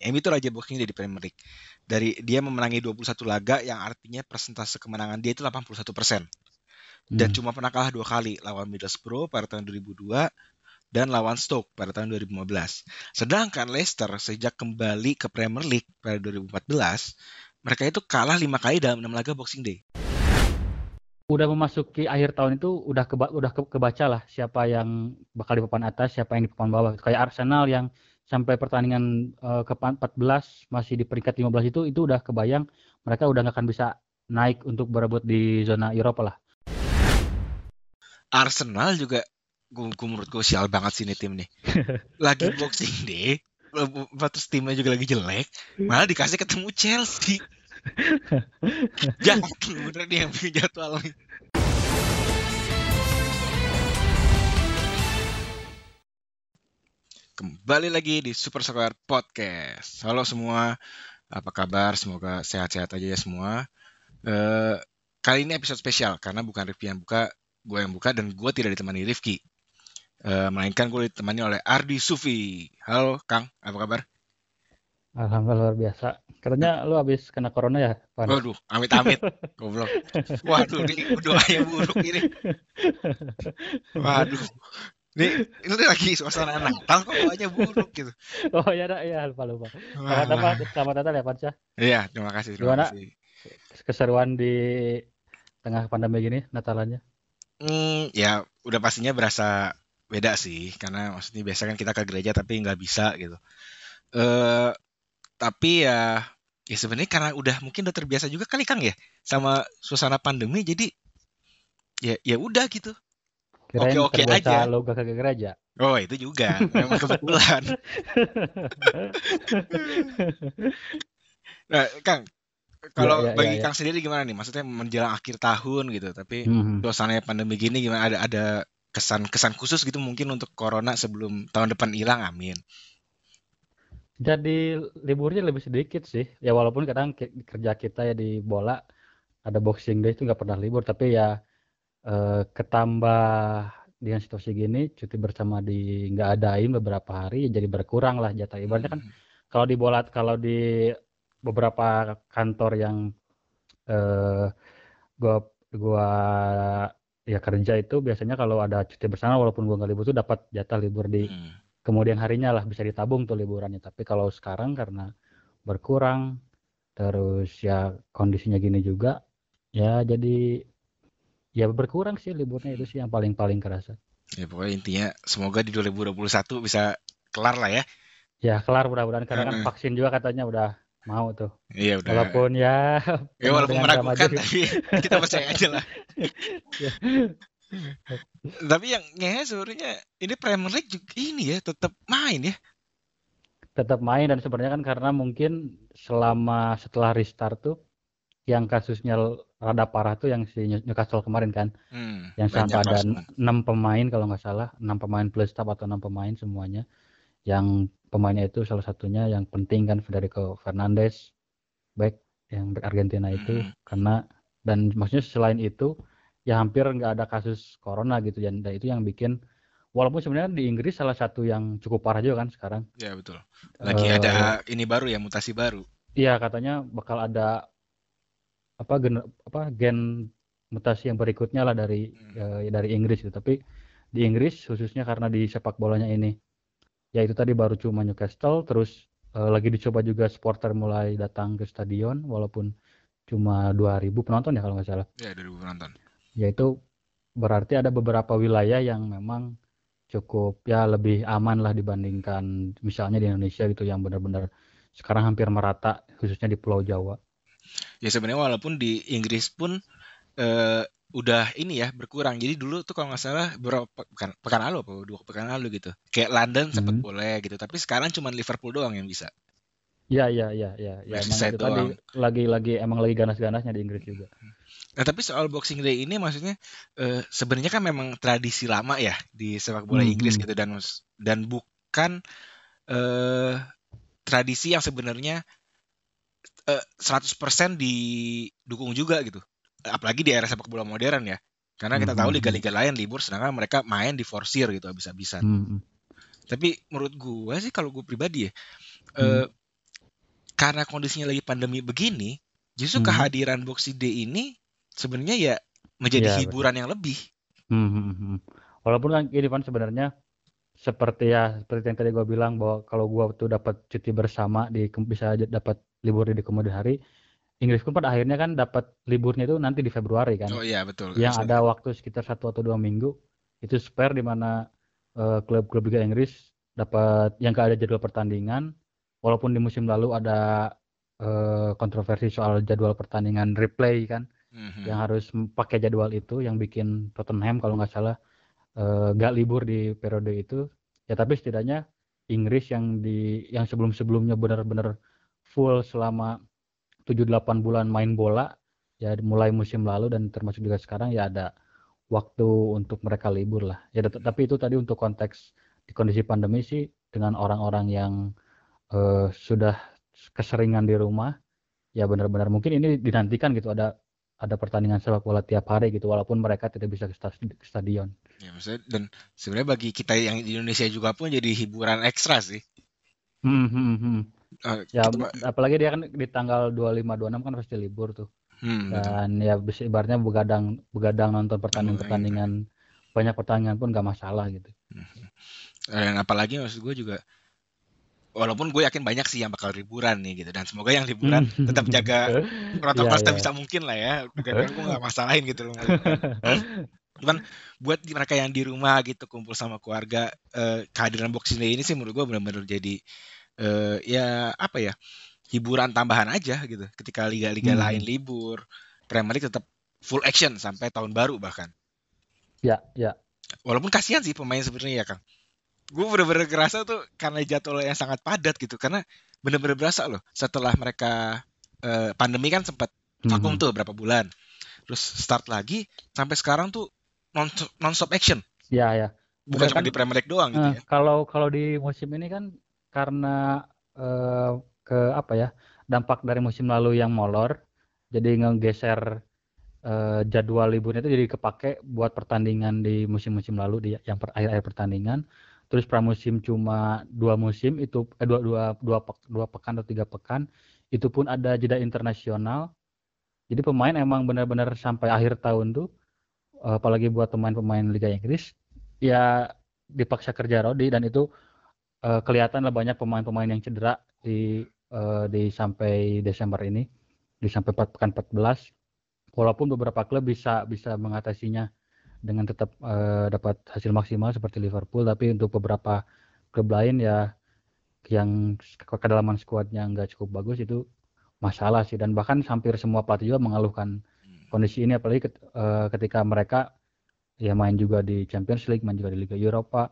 MU itu raja Boxing Day di Premier League. Dari dia memenangi 21 laga yang artinya persentase kemenangan dia itu 81 persen. Dan Hmm. cuma pernah kalah dua kali lawan Middlesbrough pada tahun 2002 dan lawan Stoke pada tahun 2015. Sedangkan Leicester sejak kembali ke Premier League pada 2014, mereka itu kalah lima kali dalam enam laga Boxing Day. udah memasuki akhir tahun itu udah keba udah ke- kebaca lah siapa yang bakal di papan atas, siapa yang di papan bawah. Kayak Arsenal yang sampai pertandingan eh, ke 14 masih di peringkat 15 itu itu udah kebayang mereka udah nggak akan bisa naik untuk berebut di zona Eropa lah. Arsenal juga gue, menurut gue sial banget sih ini tim nih. Lagi Boxing Day, terus timnya juga lagi jelek, malah dikasih ketemu Chelsea. Jangan bener nih yang bikin jadwal nih. Kembali lagi di Super Soccer Podcast. Halo semua, apa kabar? Semoga sehat-sehat aja ya semua. Eh, kali ini episode spesial karena bukan Rifki yang buka, gue yang buka dan gue tidak ditemani Rifki. Eh, melainkan gue ditemani oleh Ardi Sufi. Halo Kang, apa kabar? Alhamdulillah luar biasa. Katanya lu habis kena corona ya, Pan? Waduh, amit-amit. Goblok. Waduh, ini doanya buruk ini. Waduh. Ini, ini lagi suasana Natal kok doanya buruk gitu. Oh ya, ya lupa lupa. Selamat apa? Selamat Natal ya. Iya, terima kasih. Terima Gimana? kasih. Keseruan di tengah pandemi gini Natalannya. Hmm, ya udah pastinya berasa beda sih, karena maksudnya biasa kan kita ke gereja tapi nggak bisa gitu. Eh, tapi ya, ya sebenarnya karena udah mungkin udah terbiasa juga kali Kang ya sama suasana pandemi, jadi ya ya udah gitu. Kirain Oke-oke terbiasa aja. lo gak ke gereja. Oh itu juga, memang kebetulan. Nah, Kang, kalau Ya, ya, bagi ya, ya. Kang sendiri gimana nih? Maksudnya menjelang akhir tahun gitu, tapi Mhm. suasananya pandemi gini gimana? Ada ada kesan-kesan khusus gitu mungkin untuk corona sebelum tahun depan hilang, amin. Jadi liburnya lebih sedikit sih. Ya walaupun kadang kerja kita ya di bola ada boxing day itu nggak pernah libur, tapi ya eh, ketambah dengan situasi gini cuti bersama di nggak adain beberapa hari ya jadi berkurang lah jatah. Ibaratnya kan Hmm. kalau di bola kalau di beberapa kantor yang eh gua gua ya kerja itu biasanya kalau ada cuti bersama walaupun gua nggak libur tuh dapat jatah libur di Hmm. kemudian harinya lah bisa ditabung tuh liburannya. Tapi kalau sekarang karena berkurang terus ya kondisinya gini juga ya jadi ya berkurang sih liburnya itu sih yang paling-paling kerasa. Ya pokoknya intinya semoga di 2021 bisa kelar lah ya. Ya kelar mudah-mudahan karena kan vaksin juga katanya udah mau tuh. Iya udah. Walaupun ya Ya walaupun meragukan tapi kita percaya aja lah. Ya. Tapi yang ngehe sebenarnya ini Premier League juga ini ya tetap main ya. tetap main dan sebenarnya kan karena mungkin selama setelah restart tuh yang kasusnya rada parah tuh yang si New- Newcastle kemarin kan. Hmm, yang sampai ada enam pemain kalau nggak salah. Enam pemain plus staff atau enam pemain semuanya. Yang pemainnya itu salah satunya yang penting kan Federico Fernandes back yang back Argentina itu. Hmm. karena dan maksudnya selain itu ya hampir nggak ada kasus corona gitu. Dan, dan itu yang bikin walaupun sebenarnya di Inggris salah satu yang cukup parah juga kan sekarang. Ya betul. Lagi Eh, ada ini baru ya mutasi baru. Iya katanya bakal ada apa gen apa gen mutasi yang berikutnya lah dari Hmm. eh, dari Inggris gitu. Tapi di Inggris khususnya karena di sepak bolanya ini ya itu tadi baru cuma Newcastle terus eh, lagi dicoba juga supporter mulai datang ke stadion walaupun cuma 2000 penonton ya kalau nggak salah. Ya 2000 penonton. Ya itu berarti ada beberapa wilayah yang memang cukup ya lebih aman lah dibandingkan misalnya di Indonesia gitu yang benar-benar sekarang hampir merata khususnya di Pulau Jawa. Ya sebenarnya walaupun di Inggris pun eh, udah ini ya berkurang. Jadi dulu tuh kalau nggak salah berapa pekan, pekan lalu apa dua pekan lalu gitu. Kayak London sempat Hmm. boleh gitu. Tapi sekarang cuma Liverpool doang yang bisa. Ya, ya, ya, ya, ya. Emang itu tadi doang. lagi-lagi emang lagi ganas-ganasnya di Inggris juga. Nah tapi soal Boxing Day ini maksudnya eh, sebenarnya kan memang tradisi lama ya di sepak bola Hmm, Inggris hmm. gitu dan dan bukan eh, tradisi yang sebenarnya eh, 100% didukung juga gitu. Apalagi di era sepak bola modern ya. Karena kita tahu hmm, liga-liga lain libur sedangkan mereka main di forsir gitu habis-habisan. Hmm. Tapi menurut gua sih kalau gue pribadi ya Hmm. eh, karena kondisinya lagi pandemi begini, justru Hmm. kehadiran Boxing Day ini sebenarnya ya menjadi Iya, hiburan yang lebih. Hmm, hmm, hmm. Walaupun kan gini Van sebenarnya seperti ya seperti yang tadi gue bilang bahwa kalau gue tuh dapat cuti bersama di bisa aja dapat libur di kemudian hari, Inggris pun pada akhirnya kan dapat liburnya itu nanti di Februari kan, Oh iya betul. yang Bisa. ada waktu sekitar satu atau dua minggu itu spare di mana eh, klub-klub Liga Inggris dapat yang gak ada jadwal pertandingan, walaupun di musim lalu ada eh, kontroversi soal jadwal pertandingan replay kan Mhm. yang harus pakai jadwal itu yang bikin Tottenham kalau nggak salah eh, nggak libur di periode itu. Ya tapi setidaknya Inggris yang di yang sebelum-sebelumnya benar-benar full selama 7-8 bulan main bola ya mulai musim lalu dan termasuk juga sekarang ya ada waktu untuk mereka libur lah. Ya tapi itu tadi untuk konteks di kondisi pandemi sih dengan orang-orang yang eh, sudah keseringan di rumah ya benar-benar mungkin ini dinantikan gitu. Ada ada pertandingan sepak bola tiap hari gitu walaupun mereka tidak bisa ke sta- ke stadion. Ya, maksudnya dan sebenarnya bagi kita yang di Indonesia juga pun jadi hiburan ekstra sih. Hmm, hmm, hmm. Eh, Ya kita- apalagi dia kan di tanggal 25 26 kan pasti libur tuh. hmm, betul. Dan ya bisa ibaratnya begadang begadang nonton pertandingan-pertandingan banyak pertandingan pun gak masalah gitu. Dan apalagi maksud gue juga walaupun gue yakin banyak sih yang bakal liburan nih gitu dan semoga yang liburan tetap jaga protokol Iya, sebisa mungkin lah ya. Karena gue gak masalahin gitu loh. Cuman buat mereka yang di rumah gitu kumpul sama keluarga eh, kehadiran Boxing Day ini sih menurut gue benar-benar jadi eh, ya apa ya hiburan tambahan aja gitu. Ketika liga-liga Hmm. lain libur, Premier League tetap full action sampai tahun baru bahkan. Ya, ya. Walaupun kasihan sih pemain sebenarnya ya Kang. Gue bener-bener ngerasa tuh karena jadwal yang sangat padat gitu. Karena bener-bener berasa loh setelah mereka eh, pandemi kan sempat vakum Mhm. tuh berapa bulan. Terus start lagi sampai sekarang tuh non non-stop action. Ya, ya. Bukan cuma kan? di Premier League doang gitu Eh, ya. kalau kalau di musim ini kan karena eh, ke apa ya dampak dari musim lalu yang molor, jadi ngegeser eh, jadwal liburnya itu jadi kepake buat pertandingan di musim-musim lalu di yang per, akhir-akhir pertandingan. Terus pramusim cuma dua musim itu eh, dua dua dua dua pekan atau tiga pekan itu pun ada jeda internasional. Jadi pemain emang benar-benar sampai akhir tahun tuh eh, apalagi buat pemain-pemain Liga Inggris ya dipaksa kerja Rodi dan itu eh, kelihatan lah banyak pemain-pemain yang cedera di eh, di sampai Desember ini di sampai pekan 14 walaupun beberapa klub bisa bisa mengatasinya dengan tetap eh, dapat hasil maksimal seperti Liverpool tapi untuk beberapa klub lain ya yang ke- kedalaman skuadnya nggak cukup bagus itu masalah sih dan bahkan hampir semua pelatih juga mengeluhkan kondisi ini apalagi ket- eh, ketika mereka ya main juga di Champions League, main juga di Liga Eropa,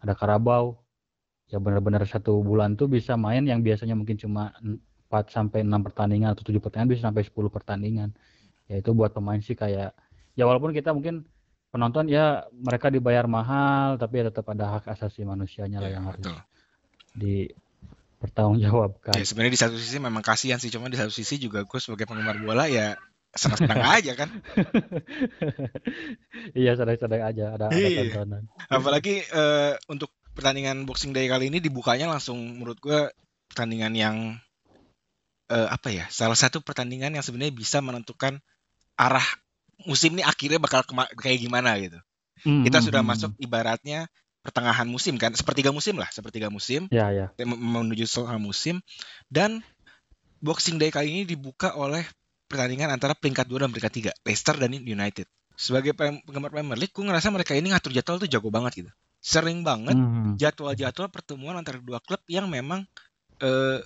ada Carabao. Ya benar-benar satu bulan tuh bisa main yang biasanya mungkin cuma 4 sampai 6 pertandingan atau 7 pertandingan bisa sampai 10 pertandingan. Ya itu buat pemain sih kayak ya walaupun kita mungkin penonton ya mereka dibayar mahal tapi ya tetap ada hak asasi manusianya lah Ya, yang harus betul. dipertanggungjawabkan. Ya sebenarnya di satu sisi memang kasihan sih, cuma di satu sisi juga gue sebagai penggemar bola ya senang-senang aja kan. Iya sedang-sedang aja ada, ada Iya. tontonan. Apalagi eh, untuk pertandingan Boxing Day kali ini dibukanya langsung menurut gue pertandingan yang eh, apa ya? Salah satu pertandingan yang sebenarnya bisa menentukan arah musim ini akhirnya bakal kayak gimana gitu. Kita Hmm, sudah hmm, masuk ibaratnya pertengahan musim kan, sepertiga musim lah, sepertiga musim Ya ya. menuju setengah musim dan Boxing Day kali ini dibuka oleh pertandingan antara peringkat 2 dan peringkat 3, Leicester dan United. Sebagai penggemar Premier League, gue ngerasa mereka ini ngatur jadwal tuh jago banget gitu. Sering banget Hmm, jadwal-jadwal pertemuan antara dua klub yang memang eh,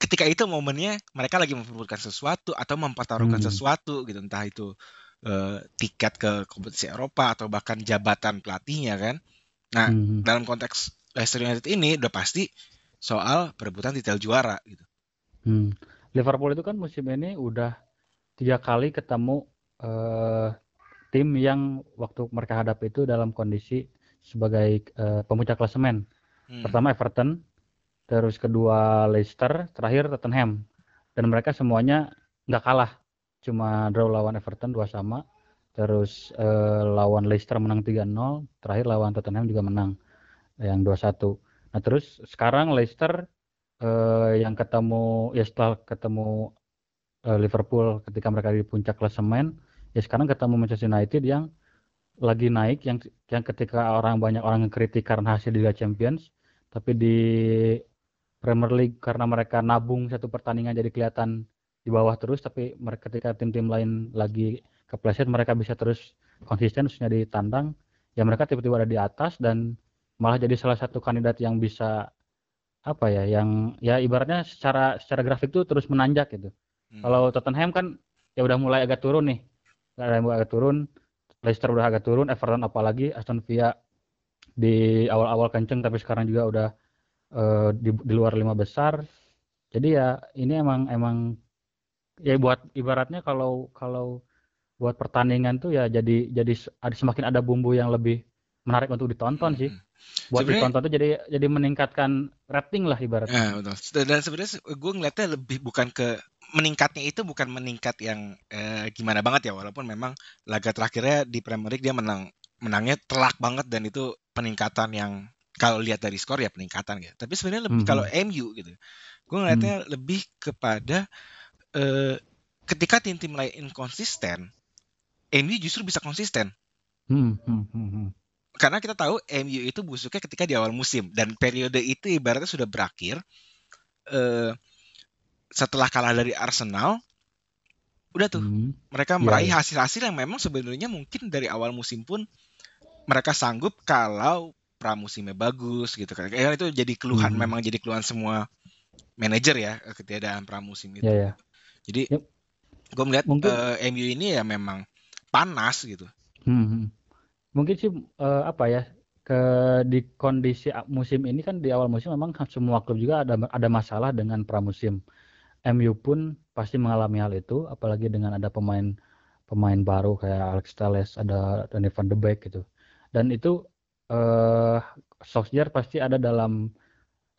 ketika itu momennya mereka lagi memperebutkan sesuatu atau mempertaruhkan Hmm. sesuatu gitu, entah itu eh, tiket ke kompetisi Eropa atau bahkan jabatan pelatihnya kan. Nah, hmm. dalam konteks Leicester United ini udah pasti soal perebutan titel juara gitu. Hmm. Liverpool itu kan musim ini udah tiga kali ketemu eh, tim yang waktu mereka hadapi itu dalam kondisi sebagai eh, pemuncak klasemen. Hmm. Pertama Everton, terus kedua Leicester, terakhir Tottenham. Dan mereka semuanya nggak kalah, cuma draw lawan Everton dua sama, terus eh, lawan Leicester menang 3-0, terakhir lawan Tottenham juga menang yang 2-1. Nah terus sekarang Leicester uh, yang ketemu ya setelah ketemu uh, Liverpool ketika mereka di puncak klasemen ya sekarang ketemu Manchester United yang lagi naik yang yang ketika orang banyak orang yang kritik karena hasil Liga Champions tapi di Premier League karena mereka nabung satu pertandingan jadi kelihatan di bawah terus tapi mereka ketika tim-tim lain lagi kepleset mereka bisa terus konsisten khususnya di tandang ya mereka tiba-tiba ada di atas dan malah jadi salah satu kandidat yang bisa apa ya yang ya ibaratnya secara secara grafik tuh terus menanjak gitu. Hmm. kalau Tottenham kan ya udah mulai agak turun nih. Udah mulai agak turun Leicester udah agak turun Everton apalagi Aston Villa di awal-awal kenceng tapi sekarang juga udah uh, di, di luar lima besar. Jadi ya ini emang emang ya buat ibaratnya kalau kalau buat pertandingan tuh ya jadi jadi ada semakin ada bumbu yang lebih menarik untuk ditonton sih. Hmm. Buat sebenernya, ditonton tuh jadi jadi meningkatkan rating lah ibaratnya. Ya, betul. Dan sebenarnya gue ngeliatnya lebih bukan ke meningkatnya itu bukan meningkat yang eh, gimana banget ya walaupun memang laga terakhirnya di Premier League dia menang menangnya telak banget dan itu peningkatan yang kalau lihat dari skor ya peningkatan gitu. Tapi sebenarnya lebih mm -hmm. kalau MU gitu. Gue ngeliatnya mm. lebih kepada eh, ketika tim-tim lain inkonsisten, MU justru bisa konsisten. Hmm, hmm, hmm, hmm. Karena kita tahu MU itu busuknya ketika di awal musim dan periode itu ibaratnya sudah berakhir. Eh, setelah kalah dari Arsenal, udah tuh hmm. mereka iya, meraih iya. hasil-hasil yang memang sebenarnya mungkin dari awal musim pun mereka sanggup kalau pramusimnya bagus gitu kan. Ya, itu jadi keluhan hmm. memang jadi keluhan semua manajer ya ketiadaan pramusim itu. Yeah, yeah. Jadi yep. gue melihat Mungkin... uh, eh, MU ini ya memang panas gitu. Hmm. hmm. Mungkin sih uh, apa ya ke di kondisi musim ini kan di awal musim memang semua klub juga ada ada masalah dengan pramusim. MU pun pasti mengalami hal itu, apalagi dengan ada pemain pemain baru kayak Alex Telles, ada Danny van de Beek gitu. Dan itu uh, Solskjaer pasti ada dalam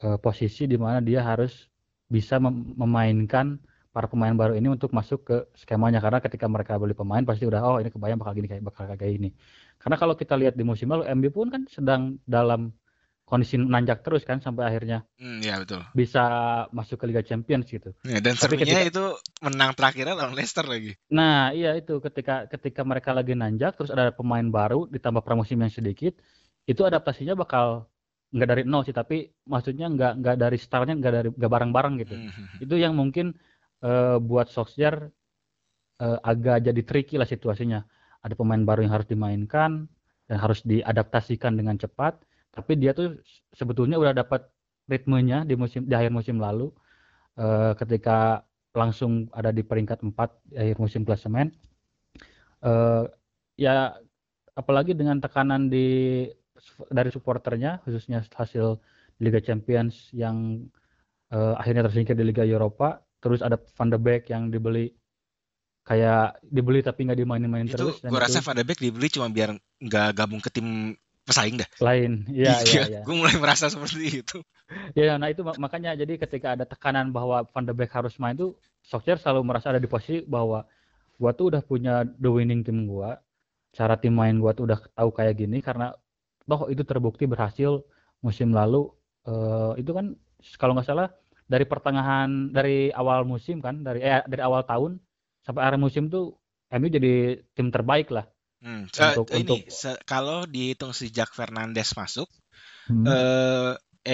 uh, posisi di mana dia harus bisa mem memainkan para pemain baru ini untuk masuk ke skemanya karena ketika mereka beli pemain pasti udah oh ini kebayang bakal gini kayak bakal kayak ini. Karena kalau kita lihat di musim lalu MU pun kan sedang dalam kondisi nanjak terus kan sampai akhirnya hmm, ya betul bisa masuk ke Liga Champions gitu. Ya, dan Tapi ketika, itu menang terakhirnya lawan Leicester lagi. Nah iya itu ketika ketika mereka lagi nanjak terus ada pemain baru ditambah pramusim yang sedikit itu adaptasinya bakal nggak dari nol sih tapi maksudnya nggak nggak dari startnya nggak dari nggak bareng-bareng gitu. Hmm, hmm. Itu yang mungkin uh, buat Solskjaer uh, agak jadi tricky lah situasinya. Ada pemain baru yang harus dimainkan dan harus diadaptasikan dengan cepat. Tapi dia tuh sebetulnya udah dapat ritmenya di musim di akhir musim lalu uh, ketika langsung ada di peringkat 4 di akhir musim klasemen. Uh, ya apalagi dengan tekanan di dari supporternya khususnya hasil Liga Champions yang uh, akhirnya tersingkir di Liga Eropa terus ada Van de Beek yang dibeli kayak dibeli tapi nggak dimainin-mainin terus. Gue rasa Van de Beek dibeli cuma biar nggak gabung ke tim pesaing dah. Lain, iya iya. iya. Gue mulai merasa seperti itu. Ya, nah itu makanya jadi ketika ada tekanan bahwa Van de Beek harus main tuh, Solskjaer selalu merasa ada di posisi bahwa gua tuh udah punya the winning team gua, cara tim main gua tuh udah tahu kayak gini karena toh itu terbukti berhasil musim lalu. Uh, itu kan kalau nggak salah dari pertengahan dari awal musim kan dari eh, dari awal tahun sampai akhir musim tuh MU jadi tim terbaik lah. Hmm. Untuk, ini untuk... kalau dihitung sejak Fernandes masuk, hmm. eh,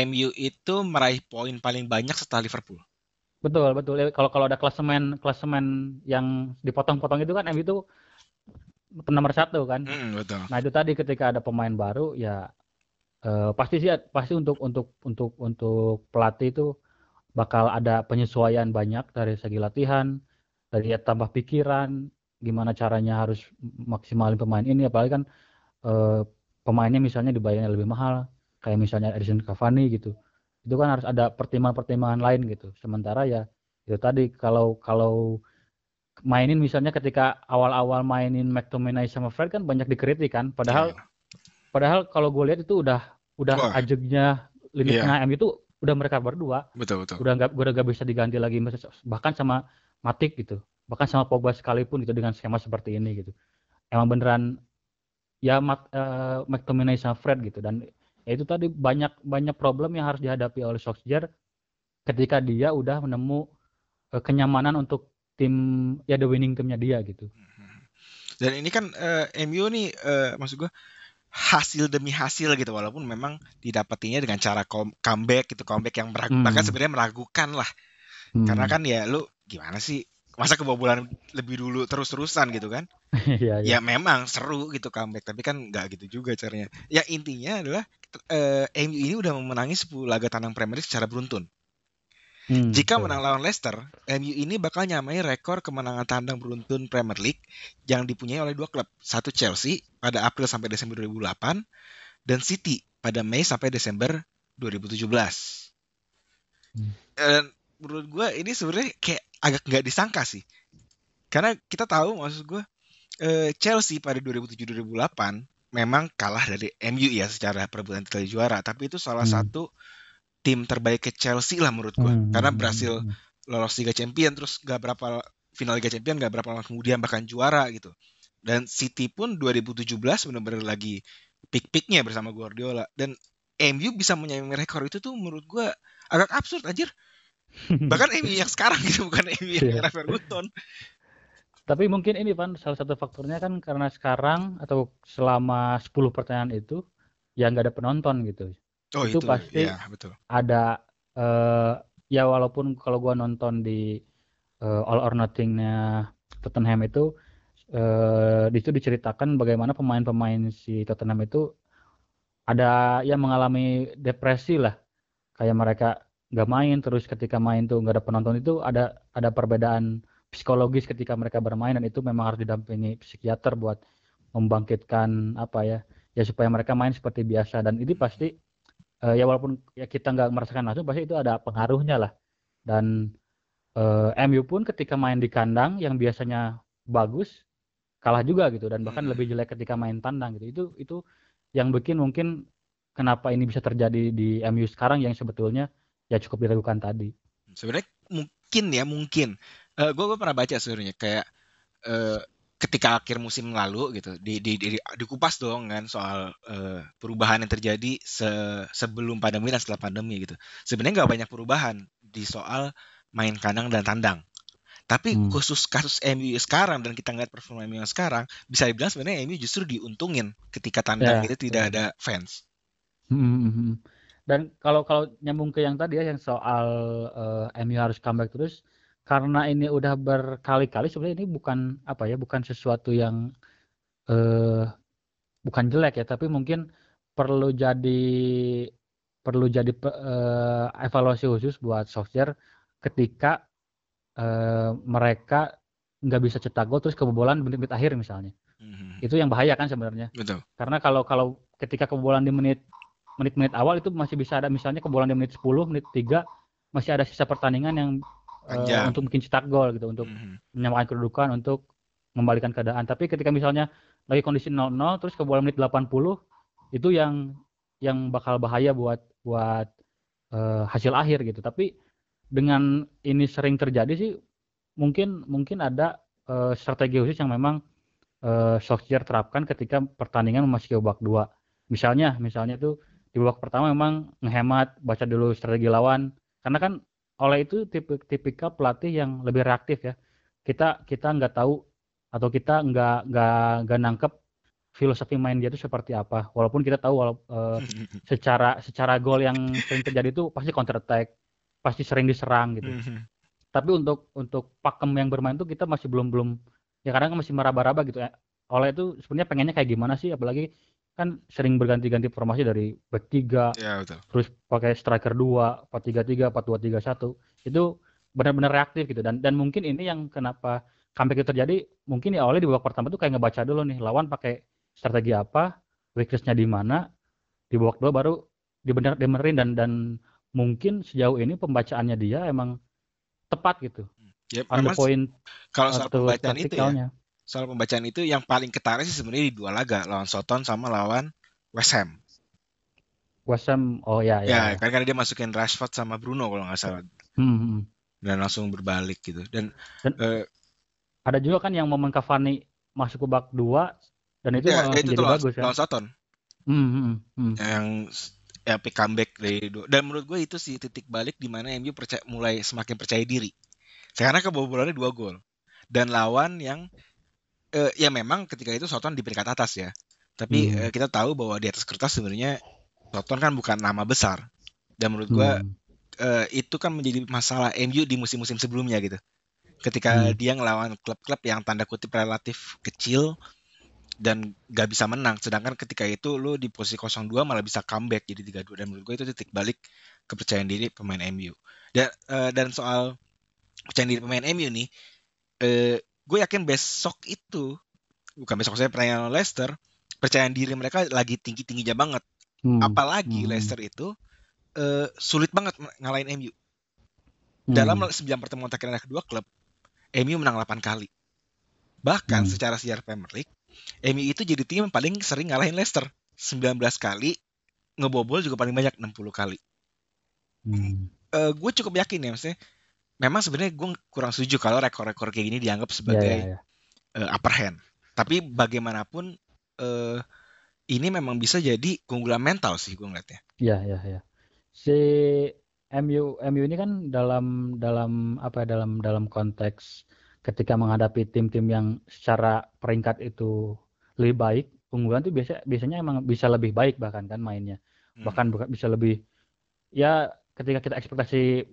MU itu meraih poin paling banyak setelah Liverpool. Betul betul. Kalau kalau ada klasemen klasemen yang dipotong-potong itu kan MU itu nomor satu kan. Hmm, betul. Nah itu tadi ketika ada pemain baru ya uh, pasti sih pasti untuk untuk untuk untuk pelatih itu bakal ada penyesuaian banyak dari segi latihan, dari ya, tambah pikiran, gimana caranya harus maksimalin pemain ini, apalagi kan eh, pemainnya misalnya dibayarnya lebih mahal, kayak misalnya Edison Cavani gitu. Itu kan harus ada pertimbangan-pertimbangan lain gitu. Sementara ya itu tadi kalau kalau mainin misalnya ketika awal-awal mainin McTominay sama Fred kan banyak dikritik kan, padahal yeah. padahal kalau gue lihat itu udah udah Wah. ajegnya lini yeah. tengah M itu udah mereka berdua betul betul udah nggak udah nggak bisa diganti lagi bahkan sama Matik gitu bahkan sama Pogba sekalipun itu dengan skema seperti ini gitu emang beneran ya Mat, uh, McTominay sama Fred gitu dan ya itu tadi banyak banyak problem yang harus dihadapi oleh Solskjaer ketika dia udah menemu uh, kenyamanan untuk tim ya the winning timnya dia gitu. Dan ini kan uh, MU nih uh, maksud gue hasil demi hasil gitu walaupun memang didapatinya dengan cara comeback gitu comeback yang meragu, hmm. bahkan sebenarnya meragukan lah hmm. karena kan ya lu gimana sih masa kebobolan lebih dulu terus-terusan gitu kan ya, ya. ya memang seru gitu comeback tapi kan nggak gitu juga caranya ya intinya adalah uh, MU ini udah memenangi 10 laga tandang Premier League secara beruntun Hmm, Jika betul. menang lawan Leicester, MU ini bakal nyamai rekor kemenangan tandang beruntun Premier League yang dipunyai oleh dua klub. Satu Chelsea pada April sampai Desember 2008 dan City pada Mei sampai Desember 2017. Hmm. Dan menurut gue ini sebenarnya kayak agak nggak disangka sih. Karena kita tahu maksud gue eh, Chelsea pada 2007-2008 memang kalah dari MU ya secara perebutan titel juara, tapi itu salah hmm. satu tim terbaik ke Chelsea lah menurut gua hmm. karena berhasil hmm, hmm. lolos Liga Champion terus gak berapa final Liga Champion gak berapa lama kemudian bahkan juara gitu dan City pun 2017 benar-benar lagi pick-picknya bersama Guardiola dan MU bisa menyamai rekor itu tuh menurut gua agak absurd anjir bahkan MU yang sekarang gitu bukan MU yang yeah. Ferguson tapi mungkin ini Pan salah satu faktornya kan karena sekarang atau selama 10 pertanyaan itu ya nggak ada penonton gitu Oh itu, itu. pasti ya, betul. ada uh, ya walaupun kalau gua nonton di uh, All or Nothing-nya Tottenham itu uh, di situ diceritakan bagaimana pemain-pemain si Tottenham itu ada yang mengalami depresi lah. Kayak mereka nggak main terus ketika main tuh nggak ada penonton itu ada ada perbedaan psikologis ketika mereka bermain dan itu memang harus didampingi psikiater buat membangkitkan apa ya ya supaya mereka main seperti biasa. Dan ini pasti uh, ya walaupun ya kita nggak merasakan langsung pasti itu ada pengaruhnya lah. Dan uh, eh, MU pun ketika main di kandang yang biasanya bagus kalah juga gitu dan bahkan hmm. lebih jelek ketika main tandang gitu. Itu itu yang bikin mungkin kenapa ini bisa terjadi di MU sekarang yang sebetulnya ya cukup diragukan tadi. Sebenarnya mungkin ya mungkin. Uh, eh, gue pernah baca sebenarnya kayak uh, ketika akhir musim lalu gitu di, di, di dikupas dong kan soal uh, perubahan yang terjadi se, sebelum pandemi dan setelah pandemi gitu sebenarnya nggak banyak perubahan di soal main kandang dan tandang tapi hmm. khusus kasus MU sekarang dan kita ngeliat performa MU yang sekarang bisa dibilang sebenarnya MU justru diuntungin ketika tandang ya, itu tidak ya. ada fans hmm, hmm, hmm. dan kalau kalau nyambung ke yang tadi ya yang soal uh, eh, MU harus comeback terus karena ini udah berkali-kali sebenarnya ini bukan apa ya bukan sesuatu yang eh, bukan jelek ya tapi mungkin perlu jadi perlu jadi eh, evaluasi khusus buat software ketika eh, mereka nggak bisa cetak gol terus kebobolan menit-menit akhir misalnya mm-hmm. itu yang bahaya kan sebenarnya Betul. karena kalau kalau ketika kebobolan di menit menit-menit awal itu masih bisa ada misalnya kebobolan di menit 10 menit 3 masih ada sisa pertandingan yang uh, untuk bikin cetak gol gitu untuk mm-hmm. menyamakan kedudukan untuk membalikan keadaan. Tapi ketika misalnya lagi kondisi 0-0 terus ke bola menit 80 itu yang yang bakal bahaya buat buat uh, hasil akhir gitu. Tapi dengan ini sering terjadi sih mungkin mungkin ada uh, strategi khusus yang memang uh, Solskjaer terapkan ketika pertandingan memasuki babak dua. Misalnya misalnya tuh di babak pertama memang ngehemat baca dulu strategi lawan. Karena kan oleh itu tipe tipikal pelatih yang lebih reaktif ya. Kita kita nggak tahu atau kita nggak nggak nggak nangkep filosofi main dia itu seperti apa. Walaupun kita tahu walau, uh, secara secara gol yang sering terjadi itu pasti counter attack, pasti sering diserang gitu. Tapi untuk untuk pakem yang bermain itu kita masih belum belum ya kadang masih meraba-raba gitu ya. Oleh itu sebenarnya pengennya kayak gimana sih apalagi kan sering berganti-ganti formasi dari back 3 ya, betul. terus pakai striker 2 4-3-3 4-2-3-1 itu benar-benar reaktif gitu. Dan dan mungkin ini yang kenapa comeback itu terjadi mungkin ya awalnya di babak pertama tuh kayak ngebaca dulu nih lawan pakai strategi apa weaknessnya di mana di babak dua baru dibener dibenerin. Dan dan mungkin sejauh ini pembacaannya dia emang tepat gitu. Ya, on the point kalau soal pembacaan itu ya soal pembacaan itu yang paling ketara sih sebenarnya di dua laga lawan Soton sama lawan West Ham. West Ham, oh ya ya. Ya, kan karena dia masukin Rashford sama Bruno kalau nggak salah. Hmm, hmm, hmm. Dan langsung berbalik gitu. Dan, Dan uh, ada juga kan yang momen Cavani masuk ke bak dua dan itu ya, itu jadi lawan, bagus ya. Lawan Soton. Hmm, hmm, hmm. Yang ya pick comeback dari dua. Dan menurut gue itu sih titik balik di mana MU percaya, mulai semakin percaya diri. Karena kebobolannya dua gol. Dan lawan yang uh, ya memang ketika itu Soton di peringkat atas ya. Tapi hmm. uh, kita tahu bahwa di atas kertas sebenarnya Soton kan bukan nama besar. Dan menurut gue hmm. uh, itu kan menjadi masalah MU di musim-musim sebelumnya gitu. Ketika hmm. dia ngelawan klub-klub yang tanda kutip relatif kecil dan gak bisa menang. Sedangkan ketika itu lu di posisi 0-2 malah bisa comeback jadi 3-2 dan menurut gue itu titik balik kepercayaan diri pemain MU. Dan uh, dan soal kepercayaan diri pemain MU nih, uh, gue yakin besok itu bukan besok saya pertandingan Leicester, percayaan diri mereka lagi tinggi tingginya banget. Hmm. Apalagi hmm. Leicester itu uh, sulit banget ngalahin MU. Hmm. Dalam 9 pertemuan terakhir kedua klub, MU menang 8 kali. Bahkan hmm. secara sejarah Premier League, MU itu jadi tim yang paling sering ngalahin Leicester 19 kali ngebobol juga paling banyak 60 kali hmm. uh, gue cukup yakin ya maksudnya memang sebenarnya gue kurang setuju kalau rekor-rekor kayak gini dianggap sebagai yeah, yeah, yeah. Uh, upper hand tapi bagaimanapun uh, ini memang bisa jadi keunggulan mental sih gue ngeliatnya. Iya iya iya. Si MU MU ini kan dalam dalam apa ya dalam dalam konteks ketika menghadapi tim-tim yang secara peringkat itu lebih baik, unggulan tuh biasa biasanya emang bisa lebih baik bahkan kan mainnya. Hmm. Bahkan bisa lebih ya ketika kita ekspektasi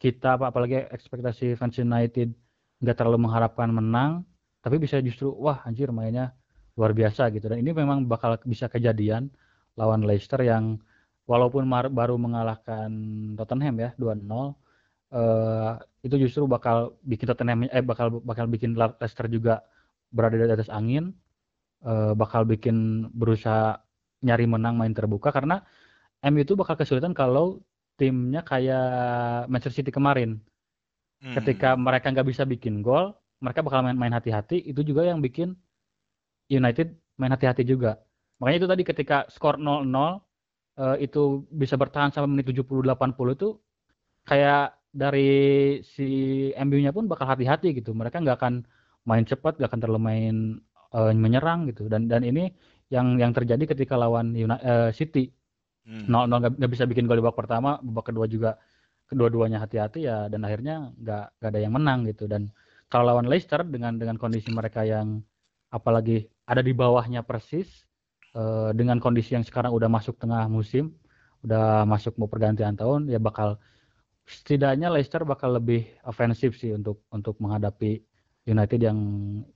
kita apa apalagi ekspektasi fans United nggak terlalu mengharapkan menang, tapi bisa justru wah anjir mainnya luar biasa gitu. Dan ini memang bakal bisa kejadian lawan Leicester yang walaupun baru mengalahkan Tottenham ya 2-0 uh, itu justru bakal bikin Tottenham eh bakal bakal bikin Leicester juga berada di atas angin, uh, bakal bikin berusaha nyari menang main terbuka karena MU itu bakal kesulitan kalau timnya kayak Manchester City kemarin. Hmm. Ketika mereka nggak bisa bikin gol, mereka bakal main hati-hati. Itu juga yang bikin United main hati-hati juga. Makanya itu tadi ketika skor 0-0 uh, eh, itu bisa bertahan sampai menit 70 80 itu kayak dari si MU-nya pun bakal hati-hati gitu. Mereka nggak akan main cepat, nggak akan terlalu main uh, menyerang gitu. Dan dan ini yang yang terjadi ketika lawan United, uh, City. Hmm. Nol nol nggak bisa bikin gol di babak pertama, babak kedua juga kedua-duanya hati-hati ya dan akhirnya nggak nggak ada yang menang gitu. Dan kalau lawan Leicester dengan dengan kondisi mereka yang apalagi ada di bawahnya persis uh, dengan kondisi yang sekarang udah masuk tengah musim, udah masuk mau pergantian tahun ya bakal setidaknya Leicester bakal lebih ofensif sih untuk untuk menghadapi United yang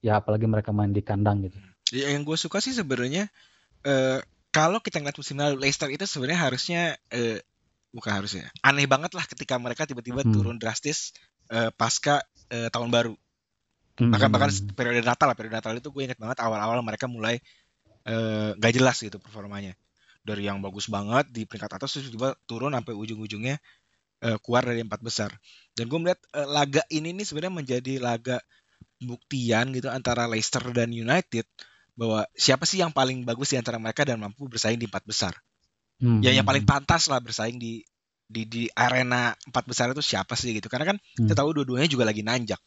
ya apalagi mereka main di kandang gitu. Ya, yang gue suka sih sebenarnya uh, kalau kita ngeliat musim lalu Leicester itu sebenarnya harusnya uh, bukan harusnya aneh banget lah ketika mereka tiba-tiba hmm. turun drastis uh, pasca uh, tahun baru. Hmm. Bahkan bahkan periode Natal lah periode Natal itu gue inget banget awal-awal mereka mulai nggak uh, jelas gitu performanya dari yang bagus banget di peringkat atas terus tiba turun sampai ujung-ujungnya uh, keluar dari empat besar. Dan gue melihat uh, laga ini nih sebenarnya menjadi laga buktian gitu antara Leicester dan United bahwa siapa sih yang paling bagus di antara mereka dan mampu bersaing di empat besar. Hmm. Ya yang paling pantas lah bersaing di di di arena empat besar itu siapa sih gitu. Karena kan hmm. kita tahu dua-duanya juga lagi nanjak.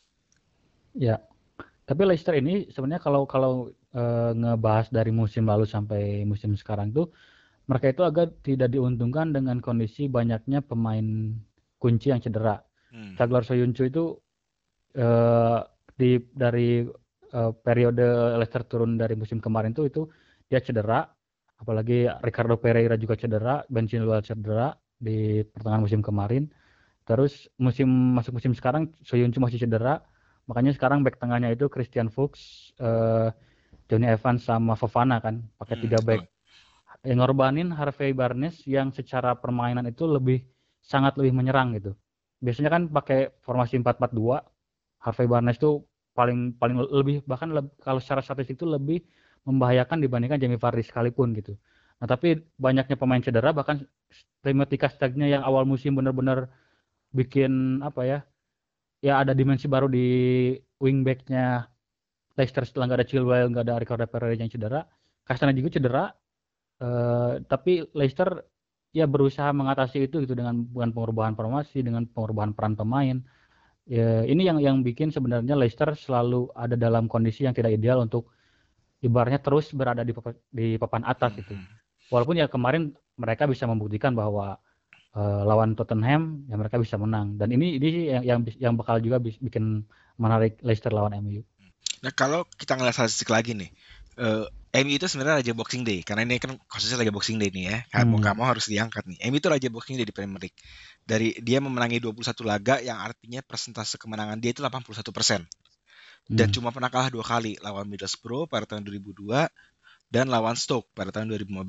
Ya. Tapi Leicester ini sebenarnya kalau kalau e, ngebahas dari musim lalu sampai musim sekarang tuh mereka itu agak tidak diuntungkan dengan kondisi banyaknya pemain kunci yang cedera. Hmm. Caglar Soyuncu itu uh, di dari uh, periode Leicester turun dari musim kemarin tuh itu dia cedera, apalagi Ricardo Pereira juga cedera, Ben Chilwell cedera di pertengahan musim kemarin. Terus musim masuk musim sekarang Soyuncu masih cedera, makanya sekarang back tengahnya itu Christian Fuchs, uh, Johnny Evans sama Fofana kan, pakai hmm, tiga back yang ngorbanin Harvey Barnes yang secara permainan itu lebih sangat lebih menyerang gitu. Biasanya kan pakai formasi 4-4-2, Harvey Barnes itu paling paling lebih bahkan lebih, kalau secara statistik itu lebih membahayakan dibandingkan Jamie Vardy sekalipun gitu. Nah tapi banyaknya pemain cedera bahkan Timothy Castagne yang awal musim benar-benar bikin apa ya ya ada dimensi baru di wingbacknya Leicester setelah nggak ada Chilwell nggak ada Ricardo Pereira yang cedera Castagne juga cedera Uh, tapi Leicester ya berusaha mengatasi itu gitu dengan bukan perubahan formasi, dengan perubahan peran pemain. Ya, ini yang yang bikin sebenarnya Leicester selalu ada dalam kondisi yang tidak ideal untuk ibaratnya terus berada di papan, di papan atas gitu. Hmm. Walaupun ya kemarin mereka bisa membuktikan bahwa uh, lawan Tottenham ya mereka bisa menang dan ini ini yang yang, yang bakal juga bikin menarik Leicester lawan MU. Nah kalau kita ngeliat statistik lagi nih, uh, MU itu sebenarnya raja Boxing Day karena ini kan khususnya lagi Boxing Day nih ya. Kamu hmm. kamu harus diangkat nih. MU itu raja Boxing Day di Premier League. Dari dia memenangi 21 laga yang artinya persentase kemenangan dia itu 81 persen. Dan hmm. cuma pernah kalah dua kali lawan Middlesbrough pada tahun 2002 dan lawan Stoke pada tahun 2015.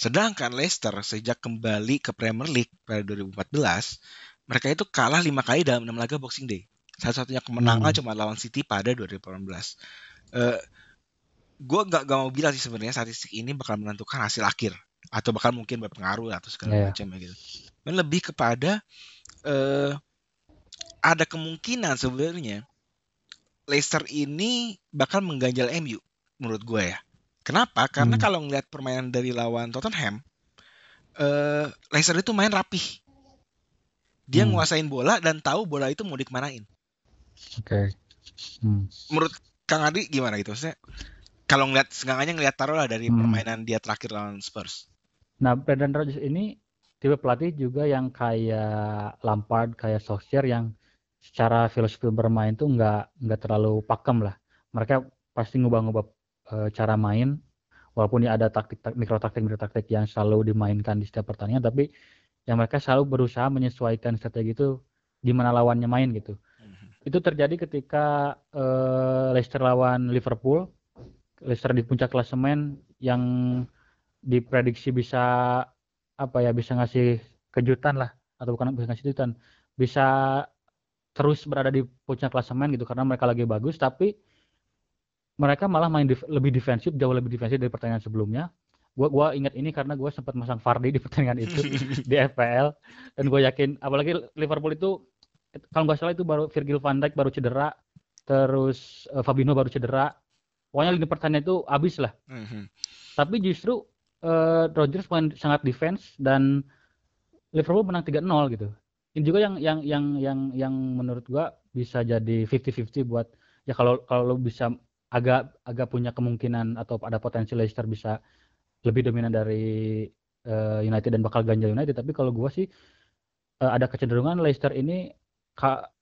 Sedangkan Leicester sejak kembali ke Premier League pada 2014, mereka itu kalah lima kali dalam enam laga Boxing Day. Satu-satunya kemenangan hmm. cuma lawan City pada 2018. Uh, gue gak, gak mau bilang sih sebenarnya statistik ini bakal menentukan hasil akhir atau bakal mungkin berpengaruh atau segala yeah. macam gitu. Dan lebih kepada uh, ada kemungkinan sebenarnya Leicester ini bakal mengganjal MU menurut gue ya Kenapa? Karena hmm. kalau ngeliat permainan dari lawan Tottenham, uh, Leicester itu main rapih. Dia hmm. nguasain bola dan tahu bola itu mau dikemanain. Oke. Okay. Hmm. Menurut Kang Adi gimana gitu? Saya kalau ngeliat sengaja ngeliat taruh lah dari hmm. permainan dia terakhir lawan Spurs. Nah, Brendan Rodgers ini tipe pelatih juga yang kayak Lampard, kayak Solskjaer yang secara filosofi bermain tuh nggak nggak terlalu pakem lah. Mereka pasti ngubah-ngubah uh, cara main walaupun ya ada taktik mikro taktik mikro taktik yang selalu dimainkan di setiap pertandingan tapi yang mereka selalu berusaha menyesuaikan strategi itu gimana lawannya main gitu mm-hmm. itu terjadi ketika uh, Leicester lawan Liverpool Leicester di puncak klasemen yang diprediksi bisa apa ya bisa ngasih kejutan lah atau bukan bisa ngasih kejutan bisa terus berada di puncak klasemen gitu karena mereka lagi bagus tapi mereka malah main dif lebih defensif jauh lebih defensif dari pertandingan sebelumnya. Gue gua ingat ini karena gue sempat masang Fardi di pertandingan itu di FPL dan gue yakin apalagi Liverpool itu kalau nggak salah itu baru Virgil van Dijk baru cedera terus uh, Fabinho baru cedera pokoknya lini pertandingan itu habis lah. Mm -hmm. tapi justru uh, Rodgers main sangat defense dan Liverpool menang 3-0 gitu. Ini juga yang yang yang yang yang menurut gue bisa jadi 50-50 buat ya kalau kalau lo bisa agak agak punya kemungkinan atau ada potensi Leicester bisa lebih dominan dari uh, United dan bakal ganjal United. Tapi kalau gue sih uh, ada kecenderungan Leicester ini ka,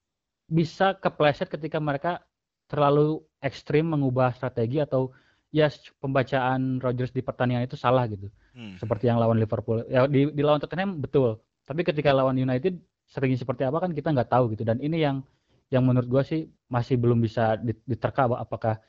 bisa kepleset ketika mereka terlalu ekstrim mengubah strategi atau ya pembacaan Rodgers di pertandingan itu salah gitu. Hmm. seperti yang lawan Liverpool. Ya di, di lawan Tottenham betul. Tapi ketika lawan United sering seperti apa kan kita nggak tahu gitu. Dan ini yang yang menurut gue sih masih belum bisa diterka apakah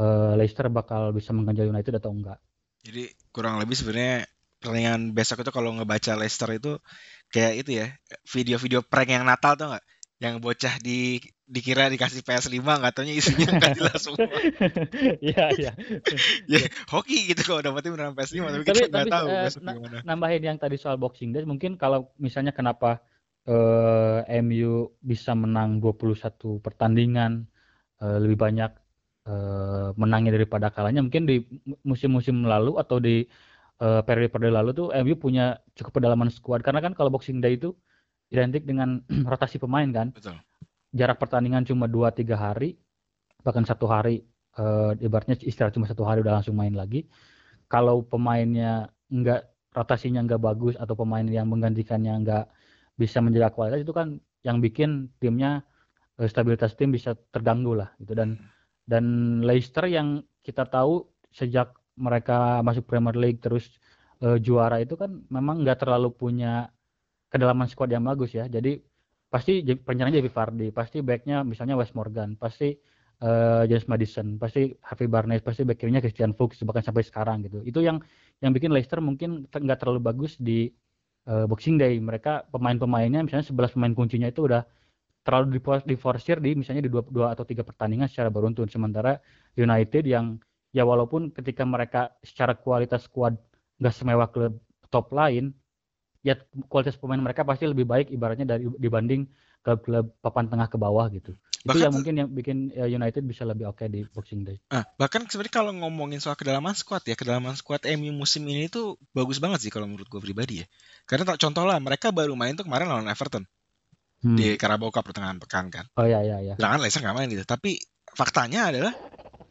uh, Leicester bakal bisa mengganjal United atau enggak. Jadi kurang lebih sebenarnya pertandingan besok itu kalau ngebaca Leicester itu kayak itu ya video-video prank yang Natal tuh nggak yang bocah di dikira dikasih PS5 nggak taunya isinya nggak jelas semua. Iya iya. ya hoki gitu kalau dapetnya beneran PS5 tapi, tapi kita nggak tahu uh, gimana. Nambahin yang tadi soal Boxing Day mungkin kalau misalnya kenapa uh, eh, MU bisa menang 21 pertandingan uh, lebih banyak uh, menangnya daripada kalahnya mungkin di musim-musim lalu atau di uh, periode-periode lalu tuh MU punya cukup pedalaman skuad karena kan kalau Boxing Day itu identik dengan rotasi pemain kan. Betul. Jarak pertandingan cuma 2 3 hari bahkan satu hari uh, ibaratnya istirahat cuma satu hari udah langsung main lagi. Kalau pemainnya enggak rotasinya enggak bagus atau pemain yang menggantikannya enggak bisa menjaga kualitas itu kan yang bikin timnya stabilitas tim bisa terganggu lah gitu dan hmm dan Leicester yang kita tahu sejak mereka masuk Premier League terus uh, juara itu kan memang nggak terlalu punya kedalaman squad yang bagus ya. Jadi pasti penyerangnya Jamie Vardy, pasti backnya misalnya Wes Morgan, pasti uh, James Madison, pasti Harvey Barnes, pasti back kirinya Christian Fuchs bahkan sampai sekarang gitu. Itu yang yang bikin Leicester mungkin nggak terlalu bagus di uh, Boxing Day. Mereka pemain-pemainnya misalnya 11 pemain kuncinya itu udah terlalu diforsir di misalnya di dua, dua atau tiga pertandingan secara beruntun sementara United yang ya walaupun ketika mereka secara kualitas squad nggak semewah klub top lain ya kualitas pemain mereka pasti lebih baik ibaratnya dari dibanding klub-klub papan tengah ke bawah gitu bahkan, itu yang mungkin yang bikin ya, United bisa lebih oke okay di Boxing Day. Ah, bahkan sebenarnya kalau ngomongin soal kedalaman squad ya, kedalaman squad MU musim ini tuh bagus banget sih kalau menurut gue pribadi ya. Karena contoh lah mereka baru main tuh kemarin lawan Everton hmm. di Carabao Cup pertengahan pekan kan. Oh iya iya iya. Jangan Leicester nggak main gitu. Tapi faktanya adalah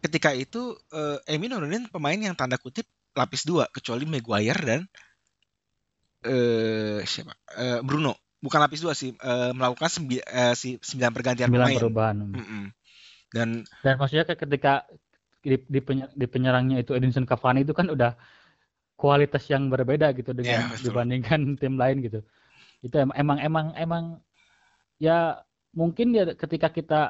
ketika itu uh, Emi nurunin pemain yang tanda kutip lapis dua kecuali Maguire dan eh siapa? Eh, Bruno, bukan lapis dua sih, eh, melakukan sembi, eh, si sembilan pergantian sembilan pemain. perubahan Mm-mm. Dan dan maksudnya ke- ketika di, di, penye- di penyerangnya itu Edinson Cavani itu kan udah kualitas yang berbeda gitu dengan Iya, betul. dibandingkan tim lain gitu itu em- emang emang emang ya mungkin ya ketika kita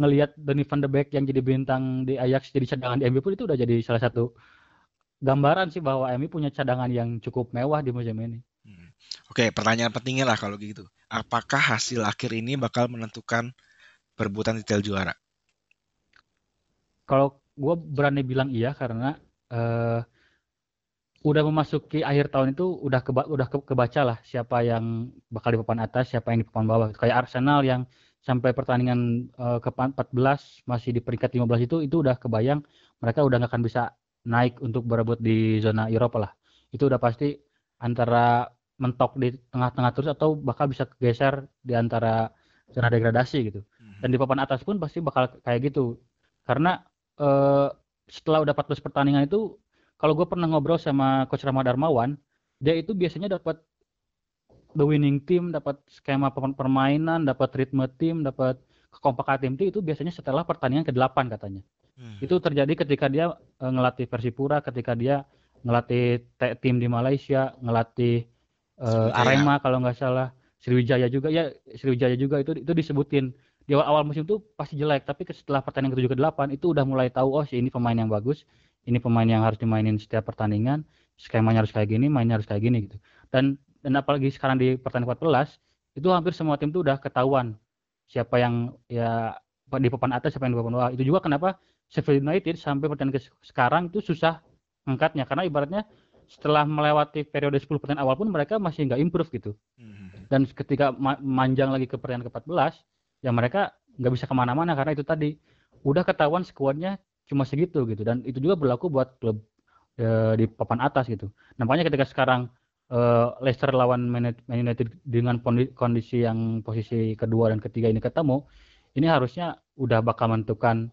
ngelihat Donny van de Beek yang jadi bintang di Ajax jadi cadangan di MU pun itu udah jadi salah satu gambaran sih bahwa MU punya cadangan yang cukup mewah di musim ini. Oke, pertanyaan pentingnya lah kalau gitu. Apakah hasil akhir ini bakal menentukan perebutan titel juara? kalau gue berani bilang iya karena eh, udah memasuki akhir tahun itu udah keba udah ke- kebaca lah siapa yang bakal di papan atas, siapa yang di papan bawah. Kayak Arsenal yang sampai pertandingan eh, ke 14 masih di peringkat 15 itu itu udah kebayang mereka udah nggak akan bisa naik untuk berebut di zona Eropa lah. Itu udah pasti antara mentok di tengah-tengah terus atau bakal bisa geser di antara zona degradasi gitu Hmm. dan di papan atas pun pasti bakal kayak gitu karena eh, setelah udah 14 pertandingan itu kalau gue pernah ngobrol sama coach Rahmat Darmawan dia itu biasanya dapat the winning team dapat skema pe- permainan dapat ritme tim dapat kekompakan tim itu biasanya setelah pertandingan ke-8 katanya Hmm. itu terjadi ketika dia eh, ngelatih Persipura ketika dia ngelatih tim di Malaysia ngelatih eh, Sriwijaya. Arema kalau nggak salah Sriwijaya juga ya Sriwijaya juga itu itu disebutin. Di awal, awal musim tuh pasti jelek tapi setelah pertandingan ke-7 ke-8 itu udah mulai tahu oh si ini pemain yang bagus ini pemain yang harus dimainin setiap pertandingan skemanya harus kayak gini mainnya harus kayak gini gitu. Dan dan apalagi sekarang di pertandingan 14 itu hampir semua tim tuh udah ketahuan siapa yang ya di papan atas siapa yang di papan bawah. Itu juga kenapa Sheffield United sampai pertandingan ke sekarang itu susah angkatnya karena ibaratnya setelah melewati periode 10 pertandingan awal pun mereka masih nggak improve gitu. Hmm. dan ketika ma- manjang lagi ke pertandingan ke-14 ya mereka nggak bisa ke mana-mana karena itu tadi udah ketahuan skuadnya cuma segitu gitu. Dan itu juga berlaku buat klub eh, di papan atas gitu. Nampaknya ketika sekarang eh, Leicester lawan Man United dengan kondi- kondisi yang posisi kedua dan ketiga ini ketemu ini harusnya udah bakal menentukan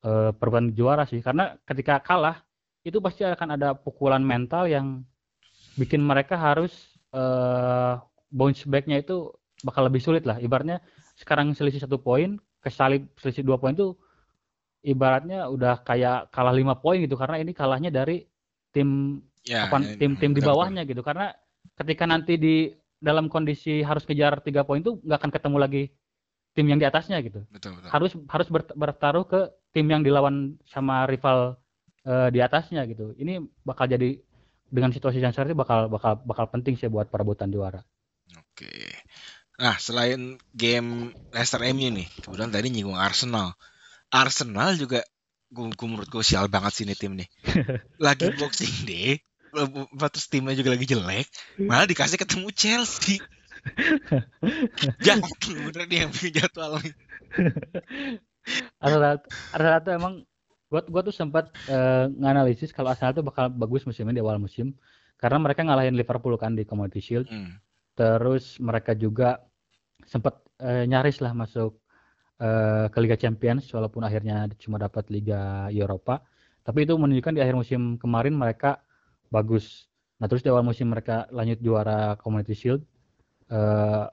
perebutan juara sih. Karena ketika kalah itu pasti akan ada pukulan mental yang bikin mereka harus eh, bounce back-nya itu bakal lebih sulit lah. Ibaratnya sekarang selisih satu poin, kesalip selisih dua poin itu ibaratnya udah kayak kalah lima poin gitu karena ini kalahnya dari tim Ya, apa ya, tim-tim di betul, bawahnya gitu karena ketika nanti di dalam kondisi harus kejar tiga poin itu nggak akan ketemu lagi tim yang di atasnya gitu Betul, betul. harus harus ber- bertaruh ke tim yang dilawan sama rival eh, di atasnya gitu ini bakal jadi dengan situasi yang seperti bakal bakal bakal penting sih buat perebutan juara Oke. Nah, selain game Leicester MU nih, kemudian tadi nyinggung Arsenal. Arsenal juga gue, menurut gue sial banget sih ini tim nih. Lagi boxing day, terus timnya juga lagi jelek, malah dikasih ketemu Chelsea. Jangan bener nih yang bikin jadwal nih. Arsenal Arsenal tuh emang gua gua tuh sempat eh, nganalisis kalau Arsenal tuh bakal bagus musim ini di awal musim. Karena mereka ngalahin Liverpool kan di Community Shield. Hmm. terus mereka juga sempat eh, nyaris lah masuk eh, ke Liga Champions walaupun akhirnya cuma dapat Liga Eropa. Tapi itu menunjukkan di akhir musim kemarin mereka bagus. Nah terus di awal musim mereka lanjut juara Community Shield eh,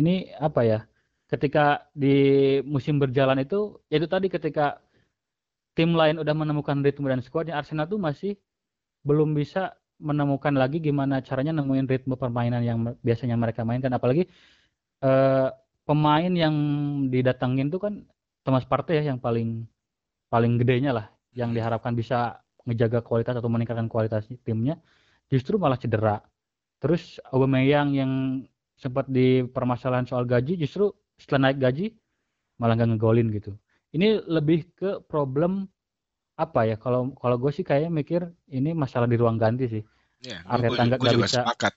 ini apa ya? Ketika di musim berjalan itu ya itu tadi ketika tim lain udah menemukan ritme dan skuadnya Arsenal tuh masih belum bisa menemukan lagi gimana caranya nemuin ritme permainan yang biasanya mereka mainkan. Apalagi eh, pemain yang didatengin tuh kan Thomas Partey ya yang paling paling gedenya lah yang diharapkan bisa ngejaga kualitas atau meningkatkan kualitas timnya justru malah cedera. Terus Aubameyang yang sempat di permasalahan soal gaji justru setelah naik gaji malah nggak ngegolin gitu ini lebih ke problem apa ya kalau kalau gue sih kayaknya mikir ini masalah di ruang ganti sih Ya, Arteta nggak- gue bisa- sepakat.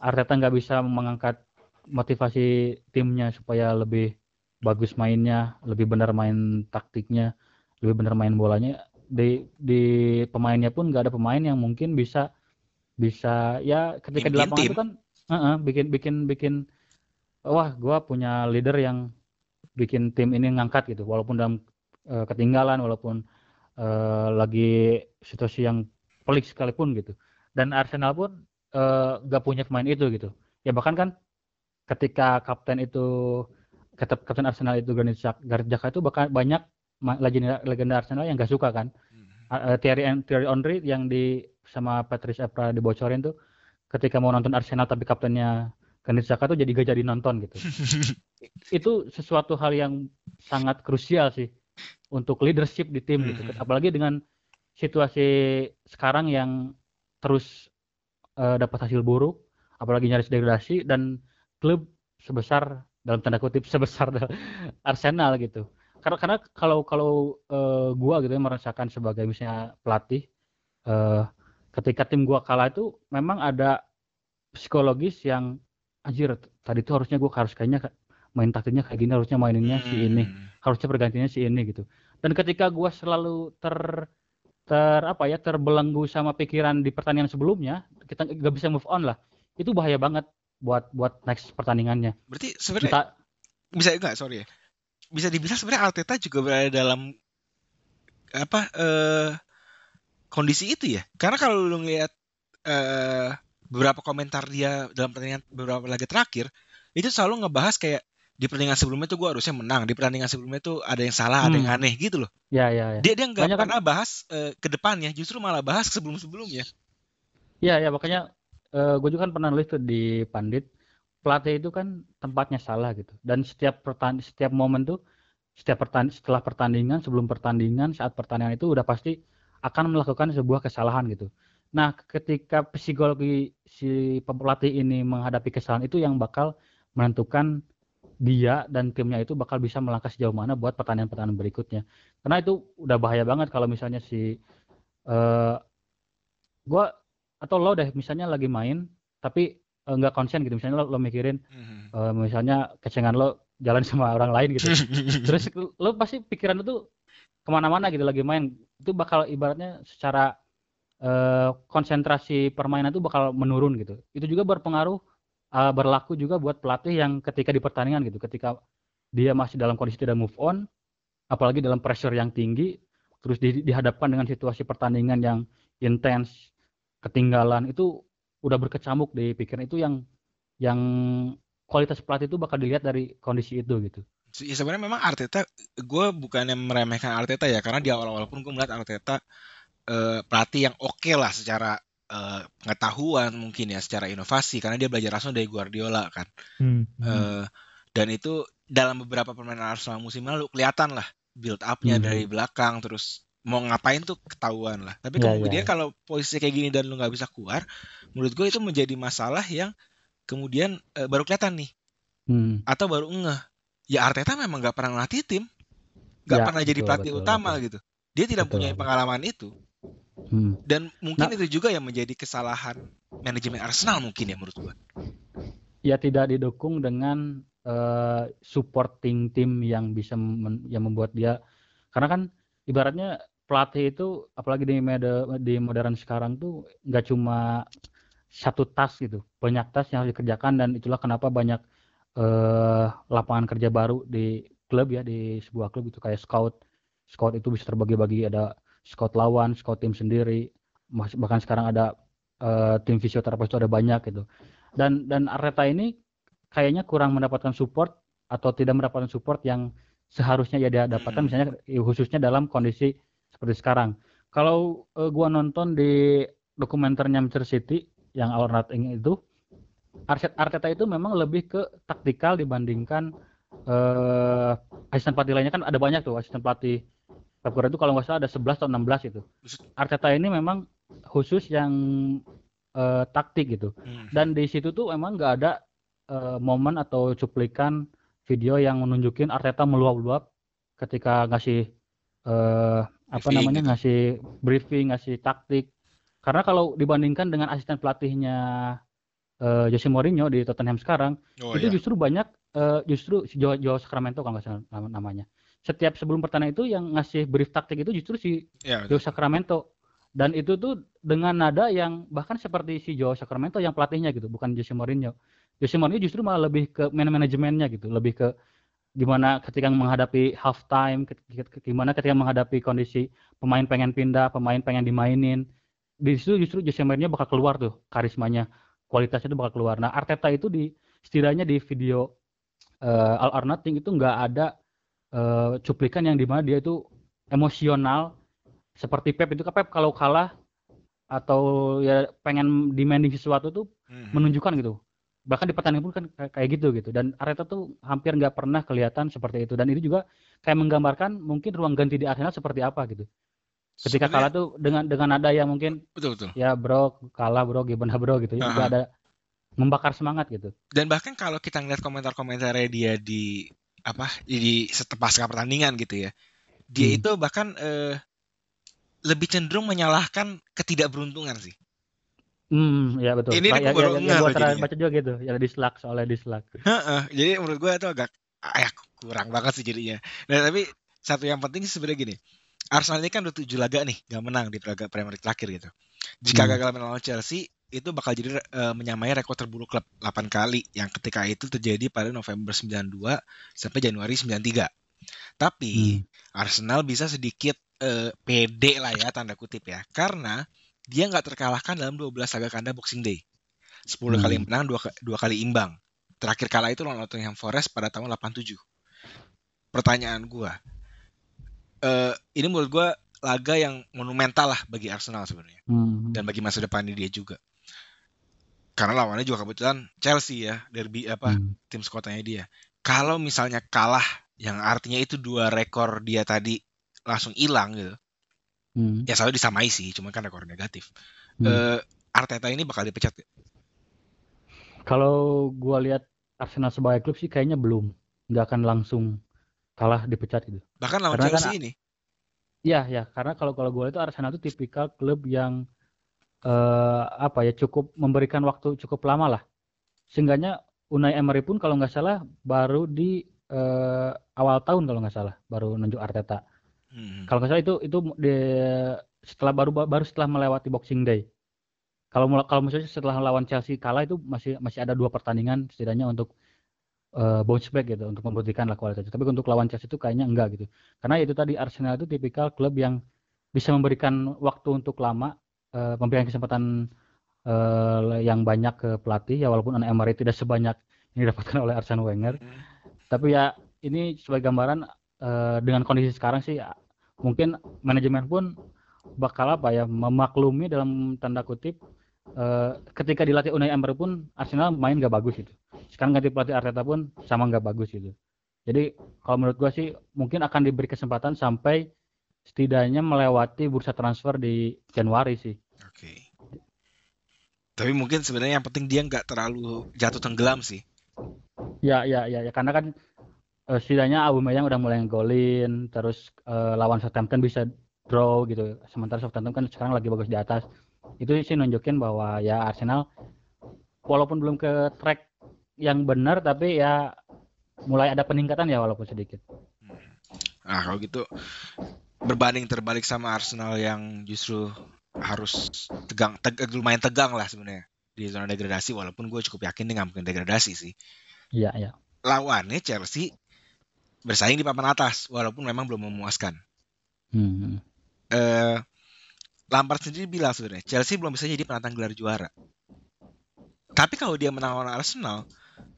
Arteta nggak bisa mengangkat motivasi timnya supaya lebih bagus mainnya, lebih benar main taktiknya, lebih benar main bolanya. Di di pemainnya pun nggak ada pemain yang mungkin bisa bisa ya ketika di lapangan tim. itu kan heeh, bikin bikin bikin wah gua punya leader yang bikin tim ini ngangkat gitu walaupun dalam eh, ketinggalan walaupun eh, lagi situasi yang pelik sekalipun gitu dan Arsenal pun uh, gak punya pemain itu gitu. Ya bahkan kan ketika kapten itu kapten Arsenal itu Granit Xhaka itu bahkan banyak legenda, legenda Arsenal yang gak suka kan. Hmm. Uh, Thierry Thierry Henry yang di sama Patrice Evra dibocorin tuh ketika mau nonton Arsenal tapi kaptennya Granit Xhaka tuh jadi gak jadi nonton gitu. itu sesuatu hal yang sangat krusial sih untuk leadership di tim gitu. Hmm. Apalagi dengan situasi sekarang yang terus uh, dapat hasil buruk, apalagi nyaris degradasi dan klub sebesar dalam tanda kutip sebesar Arsenal gitu. Karena karena kalau kalau uh, gua gitu ya merasakan sebagai misalnya pelatih uh, ketika tim gua kalah itu memang ada psikologis yang anjir tadi itu harusnya gua harus kayaknya main taktiknya kayak gini harusnya maininnya hmm. si ini hmm. harusnya pergantiannya si ini gitu dan ketika gua selalu ter ter apa ya terbelenggu sama pikiran di pertandingan sebelumnya kita nggak bisa move on lah itu bahaya banget buat buat next pertandingannya. Berarti sebenarnya bisa enggak sorry ya. Bisa dibilang sebenarnya Arteta juga berada dalam apa uh, kondisi itu ya. Karena kalau lu ngeliat uh, beberapa komentar dia dalam pertandingan beberapa laga terakhir itu selalu ngebahas kayak di pertandingan sebelumnya tuh gue harusnya menang di pertandingan sebelumnya tuh ada yang salah hmm. ada yang hmm. aneh gitu loh ya ya, ya. dia dia nggak kan pernah kan... bahas uh, ke depannya justru malah bahas sebelum sebelumnya ya ya makanya uh, eh, gue juga kan pernah nulis tuh di Pandit pelatih itu kan tempatnya salah gitu dan setiap pertan setiap momen tuh setiap pertan setelah pertandingan sebelum pertandingan saat pertandingan itu udah pasti akan melakukan sebuah kesalahan gitu nah ketika psikologi si pelatih ini menghadapi kesalahan itu yang bakal menentukan dia dan timnya itu bakal bisa melangkah sejauh mana buat pertandingan-pertandingan berikutnya. Karena itu udah bahaya banget kalau misalnya si uh, eh, gue atau lo deh misalnya lagi main tapi uh, nggak konsen gitu. Misalnya lo, lo mikirin mm-hmm. uh, misalnya kecengan lo jalan sama orang lain gitu. Terus lo pasti pikiran itu ke mana-mana gitu lagi main. Itu bakal ibaratnya secara uh, konsentrasi permainan itu bakal menurun gitu. Itu juga berpengaruh uh, berlaku juga buat pelatih yang ketika di pertandingan gitu. Ketika dia masih dalam kondisi tidak move on apalagi dalam pressure yang tinggi terus di, dihadapkan dengan situasi pertandingan yang intens ketinggalan itu udah berkecamuk di pikiran. Itu yang yang kualitas pelatih itu bakal dilihat dari kondisi itu gitu. Ya sebenarnya memang Arteta, gue bukannya meremehkan Arteta ya, karena di awal-awal pun gue melihat Arteta uh, pelatih yang oke okay lah secara uh, pengetahuan mungkin ya, secara inovasi, karena dia belajar langsung dari Guardiola kan. Hmm. Uh, dan itu dalam beberapa permainan Arsenal musim lalu kelihatan lah build upnya hmm. dari belakang, terus mau ngapain tuh ketahuan lah. Tapi ya, kemudian ya. kalau posisi kayak gini dan lu nggak bisa keluar, menurut gue itu menjadi masalah yang kemudian e, baru kelihatan nih, hmm. atau baru ngeh. Ya Arteta memang nggak pernah ngelatih tim, nggak ya, pernah betul, jadi pelatih betul, utama betul. gitu. Dia tidak betul. punya pengalaman itu. Hmm. Dan mungkin nah, itu juga yang menjadi kesalahan manajemen Arsenal mungkin ya menurut gue. Ya tidak didukung dengan uh, supporting tim yang bisa mem yang membuat dia karena kan ibaratnya pelatih itu apalagi di media, di modern sekarang tuh nggak cuma satu tas gitu banyak tas yang harus dikerjakan dan itulah kenapa banyak uh, lapangan kerja baru di klub ya di sebuah klub itu kayak scout scout itu bisa terbagi-bagi ada scout lawan scout tim sendiri bahkan sekarang ada uh, tim fisioterapis itu ada banyak gitu. Dan dan Arteta ini kayaknya kurang mendapatkan support atau tidak mendapatkan support yang seharusnya ya dia dapatkan misalnya khususnya dalam kondisi seperti sekarang. Kalau uh, gua nonton di dokumenternya Manchester City yang All Nothing itu Arteta itu memang lebih ke taktikal dibandingkan uh, asisten pelatih lainnya. Kan ada banyak tuh asisten pelatih Pep Guardiola itu kalau nggak salah ada 11 atau 16 itu. Arteta ini memang khusus yang uh, taktik gitu. Hmm. Dan di situ tuh memang nggak ada uh, momen atau cuplikan video yang menunjukin Arteta meluap-luap ketika ngasih uh, apa namanya gitu. ngasih briefing, ngasih taktik. Karena kalau dibandingkan dengan asisten pelatihnya uh, Jose Mourinho di Tottenham sekarang, oh, itu iya. justru banyak uh, justru Joe Sacramento kalau nggak salah namanya. Setiap sebelum pertandingan itu yang ngasih brief taktik itu justru si ya, Joe Sacramento. Dan itu tuh dengan nada yang bahkan seperti si Joe Sacramento yang pelatihnya gitu, bukan Jose Mourinho. Jose Mourinho justru malah lebih ke man manajemennya gitu, lebih ke gimana ketika menghadapi half time, gimana ketika menghadapi kondisi pemain pengen pindah, pemain pengen dimainin. Di situ justru Jose Mourinho bakal keluar tuh karismanya. kualitasnya itu bakal keluar. Nah Arteta itu di setidaknya di video uh, All or Nothing itu nggak ada uh, cuplikan yang di mana dia itu emosional seperti Pep. Itu kan Pep kalau kalah atau ya pengen demanding sesuatu tuh hmm. menunjukkan gitu. Bahkan di pertandingan pun kan kayak gitu gitu. Dan Arteta tuh hampir nggak pernah kelihatan seperti itu. Dan itu juga kayak menggambarkan mungkin ruang ganti di Arsenal seperti apa gitu. Ketika Sebenarnya, kalah tuh dengan dengan ada yang mungkin betul betul. ya bro kalah bro gimana bro gitu. Ya uh -huh. ada membakar semangat gitu. Dan bahkan kalau kita ngeliat komentar-komentarnya dia di apa di pasca pertandingan gitu ya dia hmm. itu bahkan eh, lebih cenderung menyalahkan ketidakberuntungan sih Hmm, ya betul. Ini ya, baru ya, ya, gue terakhir baca juga gitu, ya dislike soalnya dislike. jadi menurut gue itu agak ayah kurang banget sih jadinya. Nah tapi satu yang penting sebenarnya gini, Arsenal ini kan udah tujuh laga nih gak menang di laga Premier League terakhir gitu. Jika hmm. gagal menang Chelsea, itu bakal jadi uh, menyamai rekor terburuk klub 8 kali yang ketika itu terjadi pada November 92 sampai Januari 93. Tapi hmm. Arsenal bisa sedikit uh, pede lah ya tanda kutip ya karena dia nggak terkalahkan dalam 12 laga kanda Boxing Day. 10 hmm. kali menang, dua, dua kali imbang. Terakhir kalah itu lawan Nottingham Forest pada tahun 87. Pertanyaan gua, uh, ini menurut gua laga yang monumental lah bagi Arsenal sebenarnya. Hmm. Dan bagi masa depan dia juga. Karena lawannya juga kebetulan Chelsea ya, derby apa hmm. tim sekotanya dia. Kalau misalnya kalah yang artinya itu dua rekor dia tadi langsung hilang gitu Hmm. Ya selalu disamai sih, cuma kan rekor negatif. Hmm. Uh, Arteta ini bakal dipecat Kalau gua lihat Arsenal sebagai klub sih kayaknya belum, nggak akan langsung kalah dipecat gitu. Bahkan lawan karena Chelsea kan, ini. Iya ya, karena kalau kalau gue itu Arsenal itu tipikal klub yang uh, apa ya cukup memberikan waktu cukup lama lah. Seenggaknya Unai Emery pun kalau nggak salah baru di uh, awal tahun kalau nggak salah baru nunjuk Arteta. Hmm. Kalau nggak salah itu itu di, setelah baru baru setelah melewati Boxing Day. Kalau kalau misalnya setelah lawan Chelsea kalah itu masih masih ada dua pertandingan setidaknya untuk uh, bounce back gitu untuk membuktikan lah kualitasnya. Tapi untuk lawan Chelsea itu kayaknya enggak gitu. Karena itu tadi Arsenal itu tipikal klub yang bisa memberikan waktu untuk lama, uh, memberikan kesempatan uh, yang banyak ke pelatih ya walaupun Unai Emery tidak sebanyak yang didapatkan oleh Arsene Wenger. Hmm. Tapi ya ini sebagai gambaran uh, dengan kondisi sekarang sih mungkin manajemen pun bakal apa ya memaklumi dalam tanda kutip uh, ketika dilatih Unai Emery pun Arsenal main gak bagus itu. Sekarang ganti pelatih Arteta pun sama gak bagus itu. Jadi kalau menurut gua sih mungkin akan diberi kesempatan sampai setidaknya melewati bursa transfer di Januari sih. Oke. Okay. Tapi mungkin sebenarnya yang penting dia nggak terlalu jatuh tenggelam sih. Ya, ya, ya, ya. Karena kan uh, setidaknya Aubameyang udah mulai ngegolin, terus uh, lawan Southampton bisa draw gitu. Sementara Southampton kan sekarang lagi bagus di atas. Itu sih nunjukin bahwa ya Arsenal walaupun belum ke track yang benar tapi ya mulai ada peningkatan ya walaupun sedikit. Hmm. Nah kalau gitu berbanding terbalik sama Arsenal yang justru harus tegang, tegang lumayan tegang lah sebenarnya di zona degradasi walaupun gue cukup yakin dia nggak mungkin degradasi sih. Iya iya. Lawannya Chelsea bersaing di papan atas walaupun memang belum memuaskan. Hmm. Uh, Lampard sendiri bilang sebenarnya Chelsea belum bisa jadi penantang gelar juara. Tapi kalau dia menang lawan Arsenal,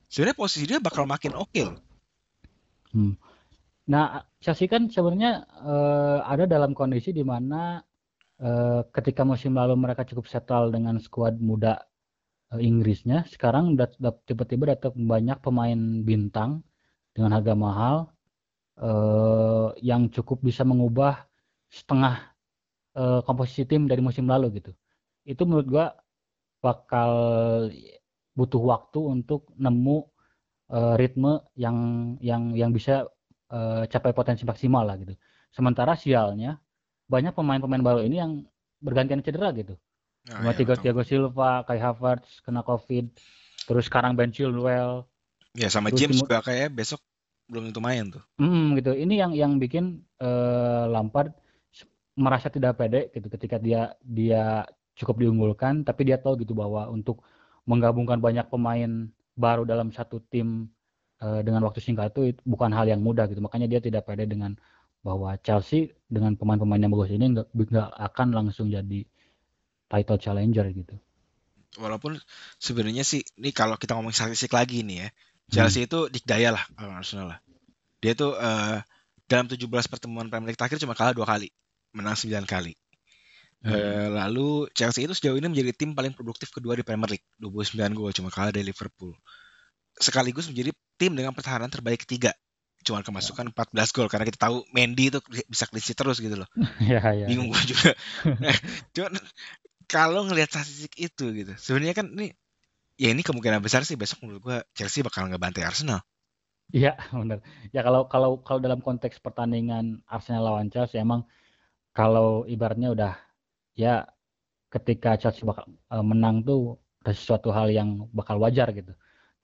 sebenarnya posisi dia bakal makin oke okay Hmm. Nah, Chelsea kan sebenarnya uh, ada dalam kondisi di mana uh, ketika musim lalu mereka cukup settle dengan skuad muda uh, Inggrisnya, sekarang tiba-tiba datang banyak pemain bintang dengan harga mahal uh, yang cukup bisa mengubah setengah uh, komposisi tim dari musim lalu gitu. Itu menurut gua bakal butuh waktu untuk nemu uh, ritme yang yang yang bisa uh, capai potensi maksimal lah gitu. Sementara sialnya banyak pemain-pemain baru ini yang bergantian cedera gitu. Nah, ya, Thiago, Thiago Silva, Kai Havertz kena COVID, terus sekarang Ben Chilwell. Ya sama James juga kayak besok belum tentu main tuh. Hmm, gitu. Ini yang yang bikin uh, Lampard merasa tidak pede gitu ketika dia dia cukup diunggulkan tapi dia tahu gitu bahwa untuk menggabungkan banyak pemain baru dalam satu tim uh, dengan waktu singkat itu bukan hal yang mudah gitu. Makanya dia tidak pede dengan bahwa Chelsea dengan pemain-pemain yang bagus ini nggak akan langsung jadi title challenger gitu. Walaupun sebenarnya sih ini kalau kita ngomong statistik lagi nih ya, Chelsea Hmm. itu dikdaya lah Arsenal lah. Dia tuh eh, dalam 17 pertemuan Premier League terakhir cuma kalah dua kali, menang 9 kali. Hmm. Eh, lalu Chelsea itu sejauh ini menjadi tim paling produktif kedua di Premier League, 29 gol cuma kalah dari Liverpool. Sekaligus menjadi tim dengan pertahanan terbaik ketiga, cuma kemasukan 14 gol karena kita tahu Mendy itu bisa sheet terus gitu loh. ya ya. Bingung gue juga. Cuman kalau ngelihat statistik itu gitu, sebenarnya kan ini ya ini kemungkinan besar sih besok menurut gua Chelsea bakal ngebantai Arsenal. Iya, benar. Ya kalau kalau kalau dalam konteks pertandingan Arsenal lawan Chelsea emang kalau ibaratnya udah ya ketika Chelsea bakal eh, menang tuh udah sesuatu hal yang bakal wajar gitu.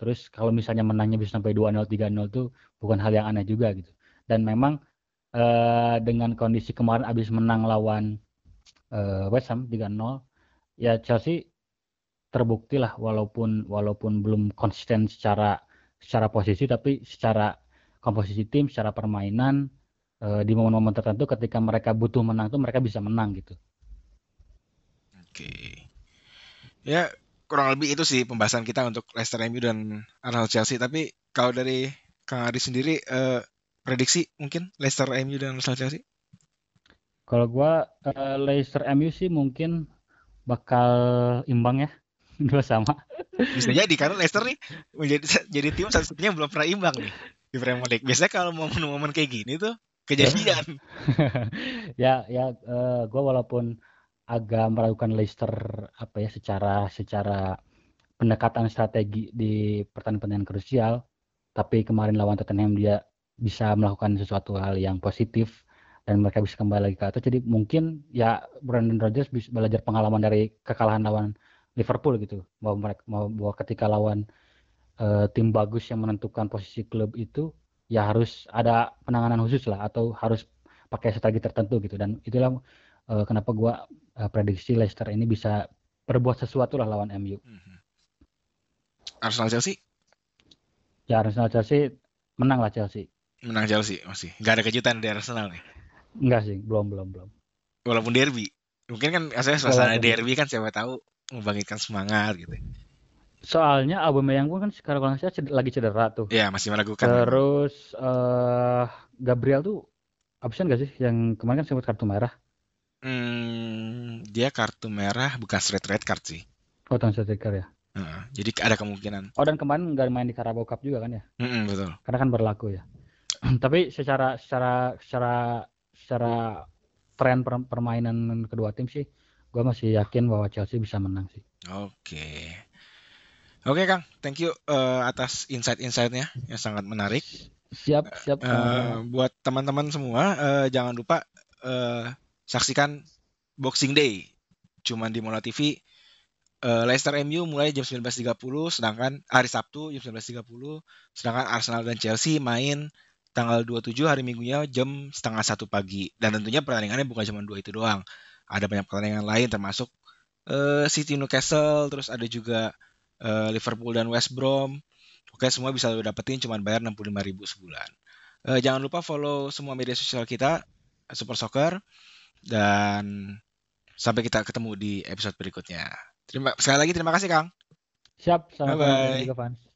Terus kalau misalnya menangnya bisa sampai 2-0, 3-0 tuh bukan hal yang aneh juga gitu. Dan memang eh, dengan kondisi kemarin abis menang lawan eh, West Ham 3-0, ya Chelsea terbukti lah walaupun walaupun belum konsisten secara secara posisi tapi secara komposisi tim, secara permainan eh, di momen-momen tertentu ketika mereka butuh menang tuh mereka bisa menang gitu. Oke. Ya kurang lebih itu sih pembahasan kita untuk Leicester MU dan Arsenal Chelsea. Tapi kalau dari Kang Ari sendiri eh, prediksi mungkin Leicester MU dan Arsenal Chelsea? Kalau gua eh, Leicester MU sih mungkin bakal imbang ya. Dua sama. Bisa jadi karena Leicester nih menjadi jadi tim satu-satunya belum pernah imbang nih di Premier League. Biasanya kalau momen-momen kayak gini tuh kejadian. ya ya eh, gua walaupun agak meragukan Leicester apa ya secara secara pendekatan strategi di pertandingan-pertandingan krusial. Tapi kemarin lawan Tottenham dia bisa melakukan sesuatu hal yang positif dan mereka bisa kembali lagi ke atas. Jadi mungkin ya Brandon Rodgers bisa belajar pengalaman dari kekalahan lawan Liverpool gitu. Bahwa mereka mau bahwa ketika lawan eh, tim bagus yang menentukan posisi klub itu ya harus ada penanganan khusus lah atau harus pakai strategi tertentu gitu. Dan itulah eh, kenapa gua eh, prediksi Leicester ini bisa berbuat sesuatu lah lawan MU Mhm. Arsenal Chelsea ya Arsenal Chelsea menang lah Chelsea menang Chelsea masih. Gak ada kejutan dari Arsenal nih. enggak sih belum belum belum Walaupun derby. Mungkin kan asalnya suasana Walaupun- derby kan siapa tahu membangkitkan semangat gitu. soalnya Aubameyang pun kan sekarang kalau ced- lagi cedera tuh Ya masih meragukan. terus eh Gabriel tuh absen gak sih yang kemarin kan sempat kartu merah Hmm, dia kartu merah bukan straight red card sih. oh tahun striker ya Heeh, jadi ada kemungkinan. oh dan kemarin nggak main di Carabao Cup juga kan ya Mm-mm, betul. karena kan berlaku ya. Tapi secara secara secara secara tren per- permainan kedua tim sih, gue masih yakin bahwa Chelsea bisa menang sih. Oke. Oke Kang, thank you eh, atas insight-insightnya yang sangat menarik. Siap siap. Eh, sama-sama. buat teman-teman semua, eh, jangan lupa eh, saksikan Boxing Day. Cuman di Mola TV. Eh, Leicester MU mulai jam 19.30, sedangkan hari Sabtu jam 19.30, sedangkan Arsenal dan Chelsea main tanggal 27 hari Minggunya jam setengah satu pagi. Dan tentunya pertandingannya bukan cuma dua itu doang. Ada banyak pertandingan lain termasuk eh, City Newcastle, terus ada juga eh, Liverpool dan West Brom. Oke, semua bisa lo dapetin cuman bayar 65.000 sebulan. Eh, jangan lupa follow semua media sosial kita Super Soccer dan sampai kita ketemu di episode berikutnya. Terima sekali lagi terima kasih Kang. Siap sama-sama juga fans.